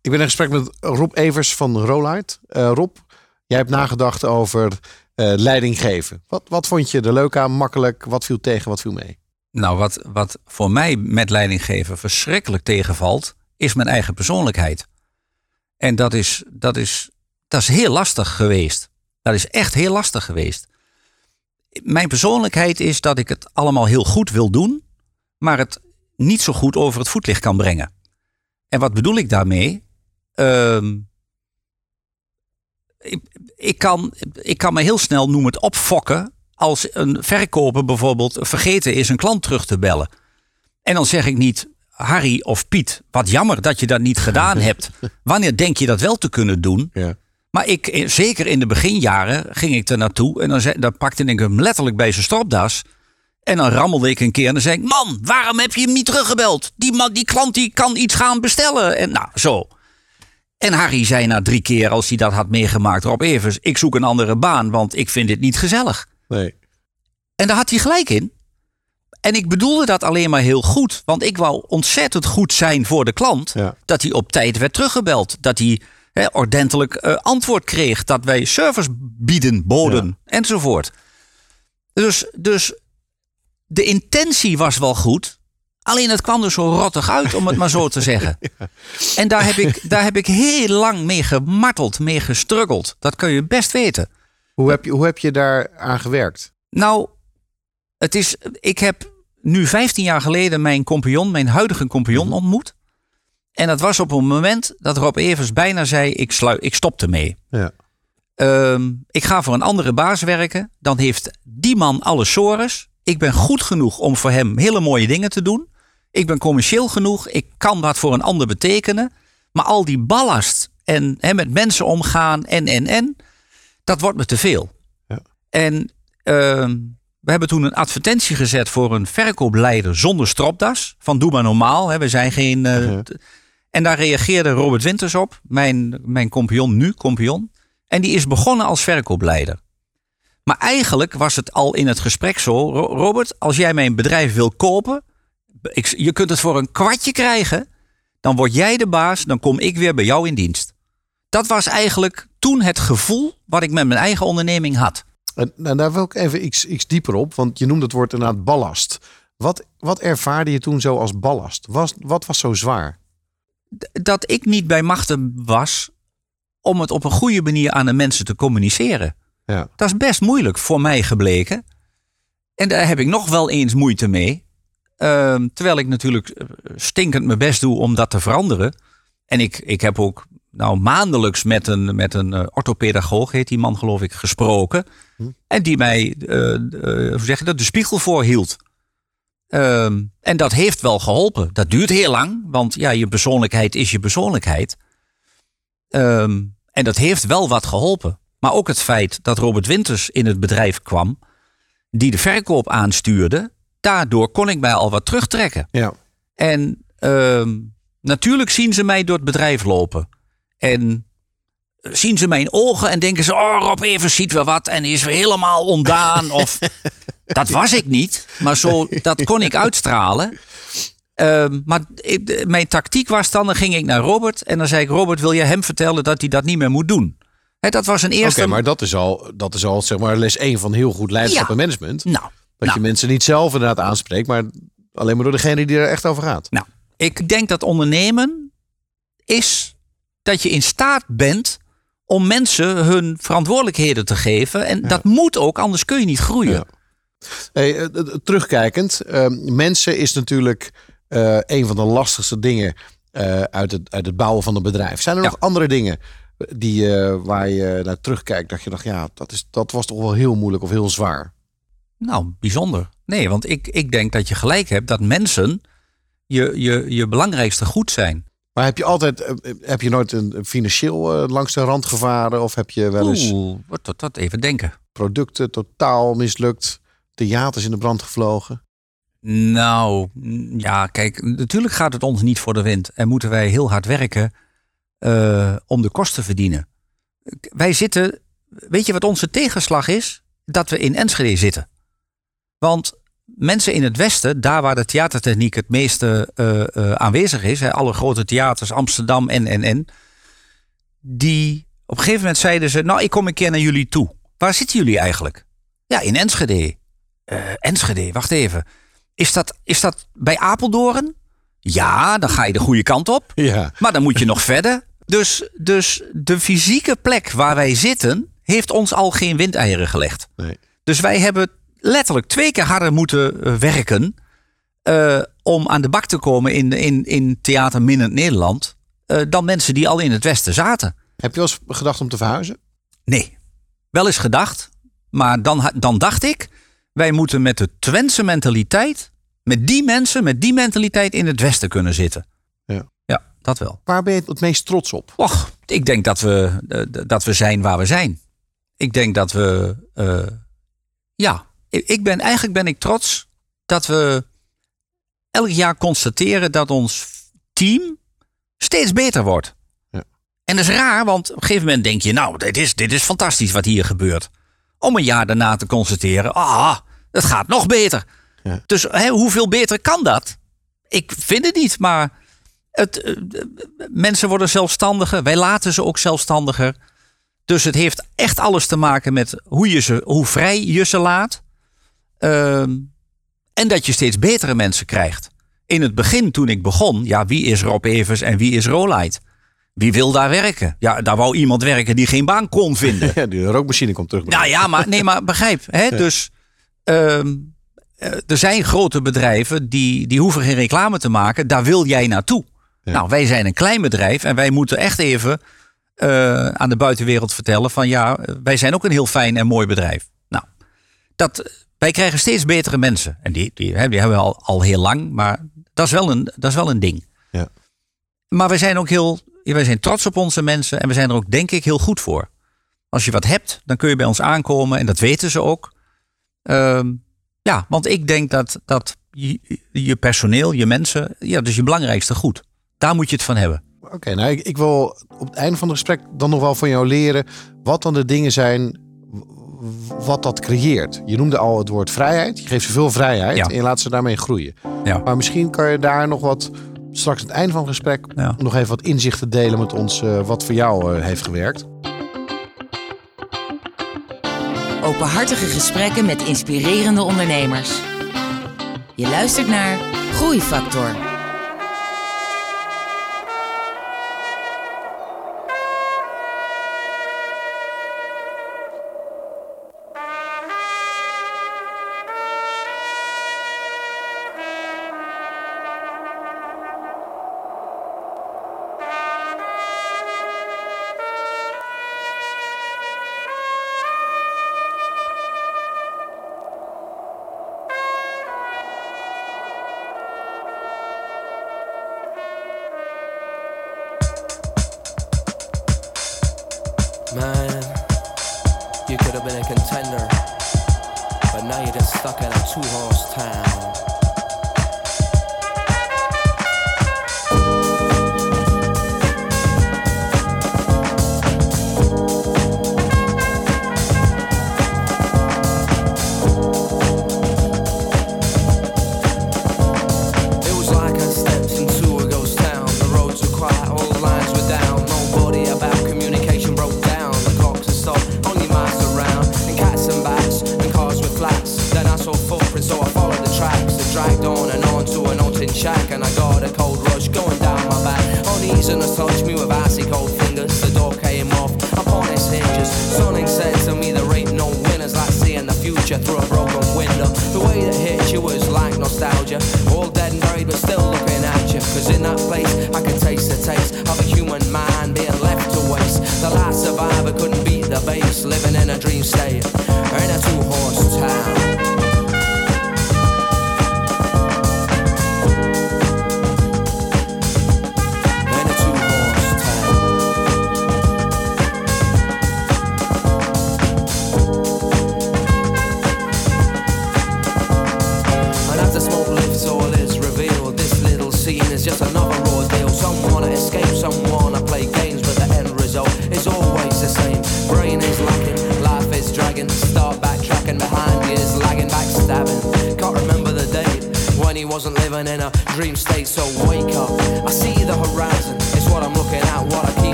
Ik ben in gesprek met Rob Evers van Rolard. Eh, Rob, jij hebt nagedacht over eh, leiding geven. Wat, wat vond je er leuk aan, makkelijk? Wat viel tegen, wat viel mee?
Nou, wat, wat voor mij met leidinggeven verschrikkelijk tegenvalt, is mijn eigen persoonlijkheid. En dat is, dat is, dat is heel lastig geweest. Dat is echt heel lastig geweest. Mijn persoonlijkheid is dat ik het allemaal heel goed wil doen, maar het niet zo goed over het voetlicht kan brengen. En wat bedoel ik daarmee? Ehm, ik, ik, kan, ik kan me heel snel, noem het opfokken, als een verkoper bijvoorbeeld vergeten is een klant terug te bellen. En dan zeg ik niet, Harry of Piet, wat jammer dat je dat niet gedaan hebt. Wanneer denk je dat wel te kunnen doen?
Ja.
Maar ik, eh, zeker in de beginjaren, ging ik er naartoe en dan, dan pakte ik hem letterlijk bij zijn stropdas. En dan rammelde ik een keer en dan zei ik: Man, waarom heb je hem niet teruggebeld? Die, man, die klant die kan iets gaan bestellen. En nou, zo. En Harry zei na drie keer, als hij dat had meegemaakt, Rob Evers: Ik zoek een andere baan, want ik vind dit niet gezellig.
Nee.
En daar had hij gelijk in. En ik bedoelde dat alleen maar heel goed. Want ik wou ontzettend goed zijn voor de klant.
Ja.
Dat hij op tijd werd teruggebeld. Dat hij ordentelijk eh, antwoord kreeg. Dat wij service bieden, boden enzovoort. Dus, dus de intentie was wel goed. Alleen het kwam er zo rottig uit, om het maar zo te zeggen. En daar heb, ik, daar heb ik heel lang mee gemarteld, mee gestruggeld. Dat kun je best weten.
Hoe heb je, hoe heb je daar aan gewerkt?
Nou, het is, ik heb nu 15 jaar geleden mijn compagnon, mijn huidige compagnon ontmoet. En dat was op een moment dat Rob Evers bijna zei, ik, ik stop ermee.
Ja.
Ehm, ik ga voor een andere baas werken. Dan heeft die man alle sores. Ik ben goed genoeg om voor hem hele mooie dingen te doen. Ik ben commercieel genoeg. Ik kan wat voor een ander betekenen. Maar al die ballast en hè, met mensen omgaan en, en, en. Dat wordt me te veel.
Ja.
En ehm, we hebben toen een advertentie gezet voor een verkoopleider zonder stropdas. Van doe maar normaal. Hè, we zijn geen... eh, En daar reageerde Robert Winters op. Mijn, mijn compagnon nu, compagnon. En die is begonnen als verkoopleider. Maar eigenlijk was het al in het gesprek zo. "Ro- Robert, als jij mijn bedrijf wil kopen. Ik, je kunt het voor een kwartje krijgen. Dan word jij de baas. Dan kom ik weer bij jou in dienst. Dat was eigenlijk toen het gevoel wat ik met mijn eigen onderneming had.
En, daar wil ik even iets, iets dieper op, want je noemt het woord inderdaad ballast. Wat, wat ervaarde je toen zo als ballast? Was, wat was zo zwaar?
dat ik niet bij machten was om het op een goede manier aan de mensen te communiceren.
Ja.
Dat is best moeilijk voor mij gebleken. En daar heb ik nog wel eens moeite mee. Ehm, terwijl ik natuurlijk eh, stinkend mijn best doe om dat te veranderen. En ik, ik heb ook nou, maandelijks met een, met een eh, orthopedagoog, heet die man geloof ik, gesproken. En die mij hoe zeg je dat, de spiegel voorhield. Ehm, en dat heeft wel geholpen. Dat duurt heel lang, want ja, je persoonlijkheid is je persoonlijkheid. Ehm, en dat heeft wel wat geholpen. Maar ook het feit dat Robert Winters in het bedrijf kwam, die de verkoop aanstuurde, daardoor kon ik mij al wat terugtrekken.
Ja.
En ehm, natuurlijk zien ze mij door het bedrijf lopen. En zien ze mijn ogen en denken ze: Oh, Rob Evers ziet wel wat en is weer helemaal ondaan. Of dat was ik niet, maar zo, dat kon ik uitstralen. Ehm, maar ik- de- mijn tactiek was dan: dan ging ik naar Robert en dan zei ik: Robert, wil je hem vertellen dat hij dat niet meer moet doen? Dat was een
Oké,
eerste.
maar dat is al, dat is al zeg maar les 1 van heel goed leiderschap
Ja.
en management.
Nou,
Dat
nou,
je mensen niet zelf inderdaad aanspreekt, maar alleen maar door degene die er echt over gaat.
Nou, ik denk dat ondernemen is dat je in staat bent om mensen hun verantwoordelijkheden te geven. En dat moet ook, anders kun je niet groeien.
Ja. Hey, eh, eh, terugkijkend, eh, mensen is natuurlijk eh, een van de lastigste dingen uit, het, uit het bouwen van een bedrijf. Zijn er nog andere dingen die, eh, waar je naar terugkijkt dat je dacht, ja, dat, is, dat was toch wel heel moeilijk of heel zwaar?
Nou, bijzonder. Nee, want ik, ik denk dat je gelijk hebt dat mensen je, je, je belangrijkste goed zijn.
Maar heb je altijd, eh, heb je nooit een financieel eh, langs de rand gevaren? Of heb je wel eens
Oeh, wat, wat, wat even denken.
producten totaal mislukt? Theaters in de brand gevlogen?
Nou, ja, kijk, natuurlijk gaat het ons niet voor de wind. En moeten wij heel hard werken eh, om de kosten te verdienen. Wij zitten, weet je wat onze tegenslag is? Dat we in Enschede zitten. Want mensen in het Westen, daar waar de theatertechniek het meeste eh, eh, aanwezig is, hè, alle grote theaters, Amsterdam en, en, en, die op een gegeven moment zeiden ze, nou ik kom een keer naar jullie toe. Waar zitten jullie eigenlijk? Ja, in Enschede. Enschede, wacht even. Is dat, is dat bij Apeldoorn? Ja, dan ga je de goede kant op.
Ja.
Maar dan moet je nog verder. Dus, dus de fysieke plek waar wij zitten, heeft ons al geen windeieren gelegd.
Nee.
Dus wij hebben letterlijk twee keer harder moeten eh, werken. eh, om aan de bak te komen in, in, in theater Minnend Nederland. eh, dan mensen die al in het Westen zaten.
Heb je wel eens gedacht om te verhuizen?
Nee, wel eens gedacht. Maar dan, dan dacht ik, wij moeten met de Twentse mentaliteit, met die mensen, met die mentaliteit in het Westen kunnen zitten. Dat wel.
Waar ben je het meest trots op?
Och, ik denk dat we, eh, dat we zijn waar we zijn. Ik denk dat we, eh, ja, ik ik ben, eigenlijk ben ik trots dat we elk jaar constateren dat ons team steeds beter wordt.
Ja.
En dat is raar, want op een gegeven moment denk je, nou, dit is, dit is fantastisch wat hier gebeurt. Om een jaar daarna te constateren, ah, het gaat nog beter.
Ja.
Dus hè, hoeveel beter kan dat? Ik vind het niet, maar het, eh, mensen worden zelfstandiger. Wij laten ze ook zelfstandiger. Dus het heeft echt alles te maken met hoe, je ze, hoe vrij je ze laat. Ehm, en dat je steeds betere mensen krijgt. In het begin, toen ik begon, ja, wie is Rob Evers en wie is Rolite? Wie wil daar werken? Ja, daar wou iemand werken die geen baan kon vinden.
Ja, de rookmachine komt terug.
Nou ja, maar, nee, maar begrijp. Hè? Dus ehm, eh, er zijn grote bedrijven die, die hoeven geen reclame te maken. Daar wil jij naartoe.
Ja.
Nou, wij zijn een klein bedrijf en wij moeten echt even eh, aan de buitenwereld vertellen van ja, wij zijn ook een heel fijn en mooi bedrijf. Nou, dat, wij krijgen steeds betere mensen. En die, die, die hebben we al, al heel lang, maar dat is wel een, dat is wel een ding.
Ja.
Maar wij zijn ook heel, wij zijn trots op onze mensen en we zijn er ook denk ik heel goed voor. Als je wat hebt, dan kun je bij ons aankomen en dat weten ze ook. Ehm, ja, want ik denk dat, dat je, je personeel, je mensen, ja, dat is je belangrijkste goed. Daar moet je het van hebben.
Oké, nou ik, ik wil op het einde van het gesprek dan nog wel van jou leren wat dan de dingen zijn wat dat creëert. Je noemde al het woord vrijheid. Je geeft ze veel vrijheid
Ja.
en je laat ze daarmee groeien.
Ja.
Maar misschien kan je daar nog wat, straks aan het einde van het gesprek,
Ja.
nog even wat inzichten delen met ons eh, wat voor jou eh, heeft gewerkt.
Openhartige gesprekken met inspirerende ondernemers. Je luistert naar Groeifactor.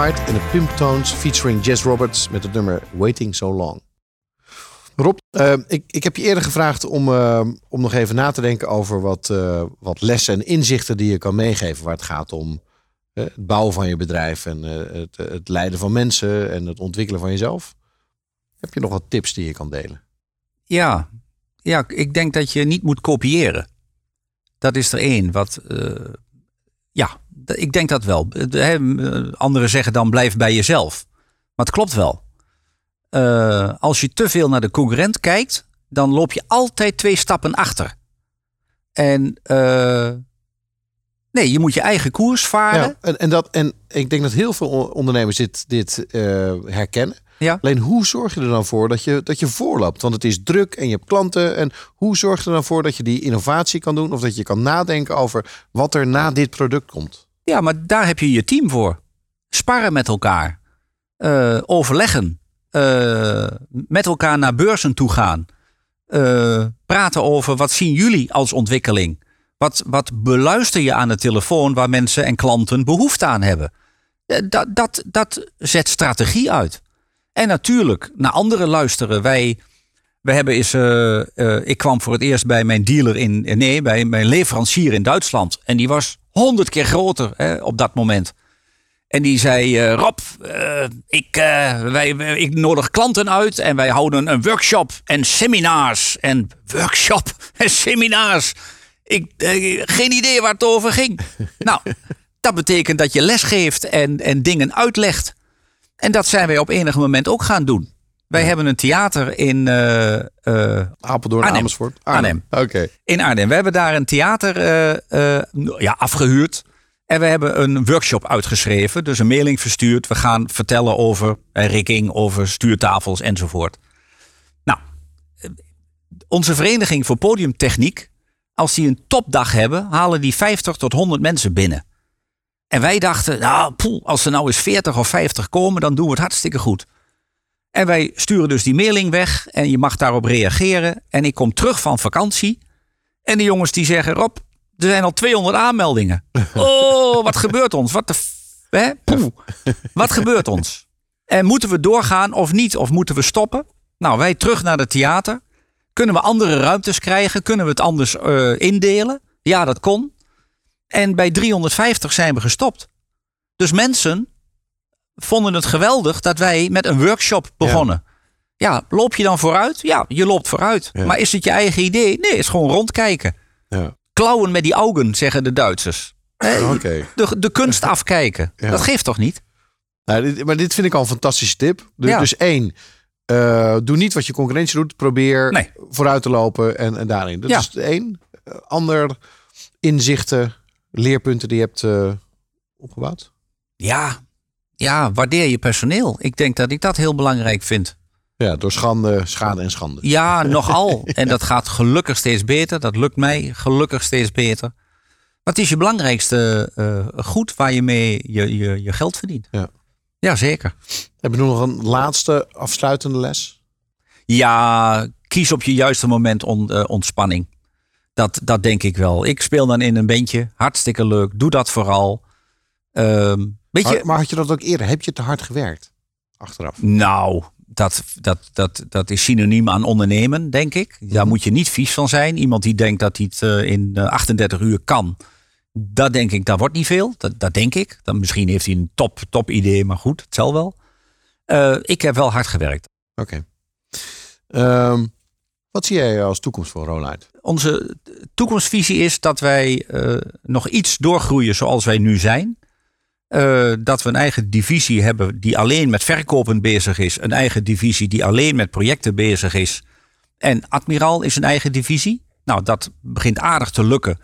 En de Pimptones featuring Jess Roberts met het nummer Waiting So Long. Rob, eh, ik, ik heb je eerder gevraagd om, eh, om nog even na te denken over wat, eh, wat lessen en inzichten die je kan meegeven waar het gaat om Het bouwen van je bedrijf en het, het leiden van mensen en het ontwikkelen van jezelf. Heb je nog wat tips die je kan delen?
Ja, ja, ik denk dat je niet moet kopiëren. Dat is er één. Wat, ik denk dat wel. Hè, eh, Anderen zeggen dan blijf bij jezelf. Maar het klopt wel. Eh, als je te veel naar de concurrent kijkt, dan loop je altijd twee stappen achter. En eh, nee, je moet je eigen koers varen.
Ja, en, en, dat, en ik denk dat heel veel on- ondernemers dit, dit eh, herkennen.
Ja.
Alleen hoe zorg je er dan voor dat je, dat je voorloopt? Want het is druk en je hebt klanten. En hoe zorg je er dan voor dat je die innovatie kan doen? Of dat je kan nadenken over wat er na dit product komt?
Ja, maar daar heb je je team voor. Sparren met elkaar. Eh, overleggen. Eh, met elkaar naar beurzen toe gaan. Eh, praten over wat zien jullie als ontwikkeling. Wat, wat beluister je aan de telefoon waar mensen en klanten behoefte aan hebben. Dat, dat, dat zet strategie uit. En natuurlijk, naar anderen luisteren. Wij, wij hebben eh, ik kwam voor het eerst bij mijn dealer in, nee, bij mijn leverancier in Duitsland. En die was honderd keer groter hè, op dat moment. En die zei, eh, Rob, eh, ik, eh, wij, ik nodig klanten uit en wij houden een workshop en seminars. En workshop en seminars. Ik, geen idee waar het over ging. nou, dat betekent dat je les geeft en, en dingen uitlegt. En dat zijn wij op enig moment ook gaan doen. Wij hebben een theater in, eh, eh,
Apeldoorn,
Arnhem.
Amersfoort?
Arnhem.
Oké.
in Arnhem. We hebben daar een theater eh, ja, afgehuurd. En we hebben een workshop uitgeschreven. Dus een mailing verstuurd. We gaan vertellen over rigging, over stuurtafels enzovoort. Nou, onze vereniging voor podiumtechniek. Als die een topdag hebben, halen die 50 tot 100 mensen binnen. En wij dachten, nou, poeh, als er nou eens 40 of 50 komen, dan doen we het hartstikke goed. En wij sturen dus die mailing weg en je mag daarop reageren. En ik kom terug van vakantie. En de jongens die zeggen, Rob, er zijn al 200 aanmeldingen. Oh, wat gebeurt ons? Wat de... f- Hè? Poeh. Wat gebeurt ons? En moeten we doorgaan of niet? Of moeten we stoppen? Nou, wij terug naar het theater. Kunnen we andere ruimtes krijgen? Kunnen we het anders eh, indelen? Ja, dat kon. En bij 350 zijn we gestopt. Dus mensen vonden het geweldig dat wij met een workshop begonnen. Ja, loop je dan vooruit? Ja, je loopt vooruit.
Ja.
Maar is het je eigen idee? Nee, is gewoon rondkijken.
Ja.
Klauwen met die ogen, zeggen de Duitsers. Hè,
Oké.
De, de kunst afkijken. Dat geeft toch niet?
Nou, dit, maar dit vind ik al een fantastische tip. Dus, dus één, eh, doe niet wat je concurrentie doet. Probeer
Nee.
vooruit te lopen en, en daarin. Dat
Ja.
is één. Eh, ander, inzichten, leerpunten die je hebt eh, opgebouwd.
Ja, ja, waardeer je personeel. Ik denk dat ik dat heel belangrijk vind.
Ja, door schande, schade en schande.
Ja, nogal. En dat gaat gelukkig steeds beter. Dat lukt mij gelukkig steeds beter. Wat is je belangrijkste eh, goed waar je mee je, je, je geld verdient?
Ja.
ja, zeker.
Heb je nog een laatste afsluitende les?
Ja, kies op je juiste moment on- eh, ontspanning. Dat, dat denk ik wel. Ik speel dan in een bandje. Hartstikke leuk. Doe dat vooral. Ehm, weet je,
Maar, maar had je dat ook eerder? Heb je te hard gewerkt? Achteraf.
Nou, dat, dat, dat, dat is synoniem aan ondernemen, denk ik. Daar moet je niet vies van zijn. Iemand die denkt dat hij het eh, in eh, 38 uur kan. Dat denk ik, dat wordt niet veel. Dat, dat denk ik. Dan, misschien heeft hij een top, top idee, maar goed, het zal wel. Eh, ik heb wel hard gewerkt.
Oké. Ehm, wat zie jij als toekomst voor Rolite?
Onze toekomstvisie is dat wij eh, nog iets doorgroeien zoals wij nu zijn. Eh, dat we een eigen divisie hebben die alleen met verkopen bezig is. Een eigen divisie die alleen met projecten bezig is. En Admiraal is een eigen divisie. Nou, dat begint aardig te lukken.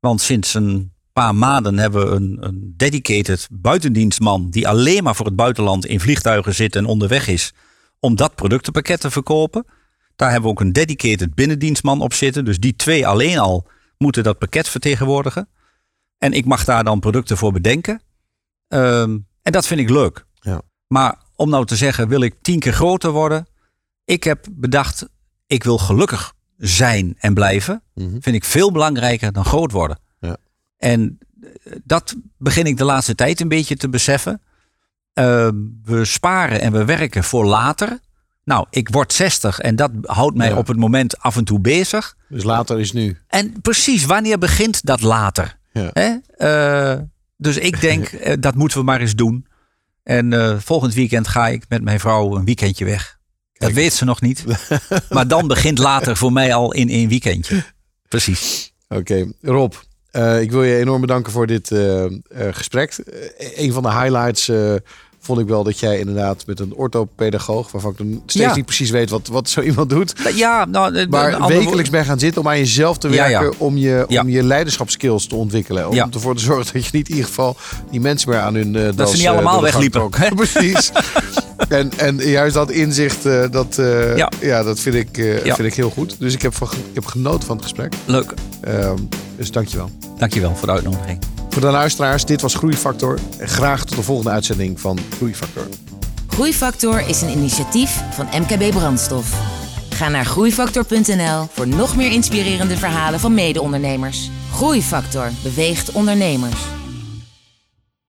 Want sinds een paar maanden hebben we een, een dedicated buitendienstman... die alleen maar voor het buitenland in vliegtuigen zit en onderweg is... om dat productenpakket te verkopen. Daar hebben we ook een dedicated binnendienstman op zitten. Dus die twee alleen al moeten dat pakket vertegenwoordigen. En ik mag daar dan producten voor bedenken. Ehm, en dat vind ik leuk.
Ja.
Maar om nou te zeggen, wil ik tien keer groter worden? Ik heb bedacht, ik wil gelukkig zijn en blijven.
Mhm.
Vind ik veel belangrijker dan groot worden.
Ja.
En eh, dat begin ik de laatste tijd een beetje te beseffen. Ehm, we sparen en we werken voor later. Nou, ik word 60 en dat houdt mij
Ja.
op het moment af en toe bezig.
Dus later is nu.
En precies, wanneer begint dat later?
Ja.
Hè? Eh, Dus ik denk, eh, dat moeten we maar eens doen. En eh, volgend weekend ga ik met mijn vrouw een weekendje weg. Dat weet ze nog niet. maar dan begint later voor mij al in één weekendje. Precies.
Oké, Rob. eh, ik wil je enorm bedanken voor dit gesprek. Een van de highlights vond ik wel dat jij inderdaad met een orthopedagoog, waarvan ik dan steeds
Ja.
niet precies weet wat, wat zo iemand doet,
Ja, nou, de
maar wekelijks ben gaan zitten om aan jezelf te
Ja, ja.
werken, om je, om je leiderschapskills te ontwikkelen. Om ervoor te zorgen dat je niet in ieder geval die mensen meer aan hun uh,
Dat ze niet allemaal wegliepen, hè?
Precies. en, en juist dat inzicht, eh, dat, eh, ja.
Ja.
dat vind, ik, eh,
Ja.
vind ik heel goed. Dus ik heb, van, ik heb genoten van het gesprek.
Leuk.
Ehm, dus dankjewel.
Dankjewel voor de uitnodiging.
Voor de luisteraars, dit was Groeifactor. Graag tot de volgende uitzending van Groeifactor.
Groeifactor is een initiatief van MKB Brandstof. Ga naar groeifactor.nl voor nog meer inspirerende verhalen van mede-ondernemers. Groeifactor beweegt ondernemers.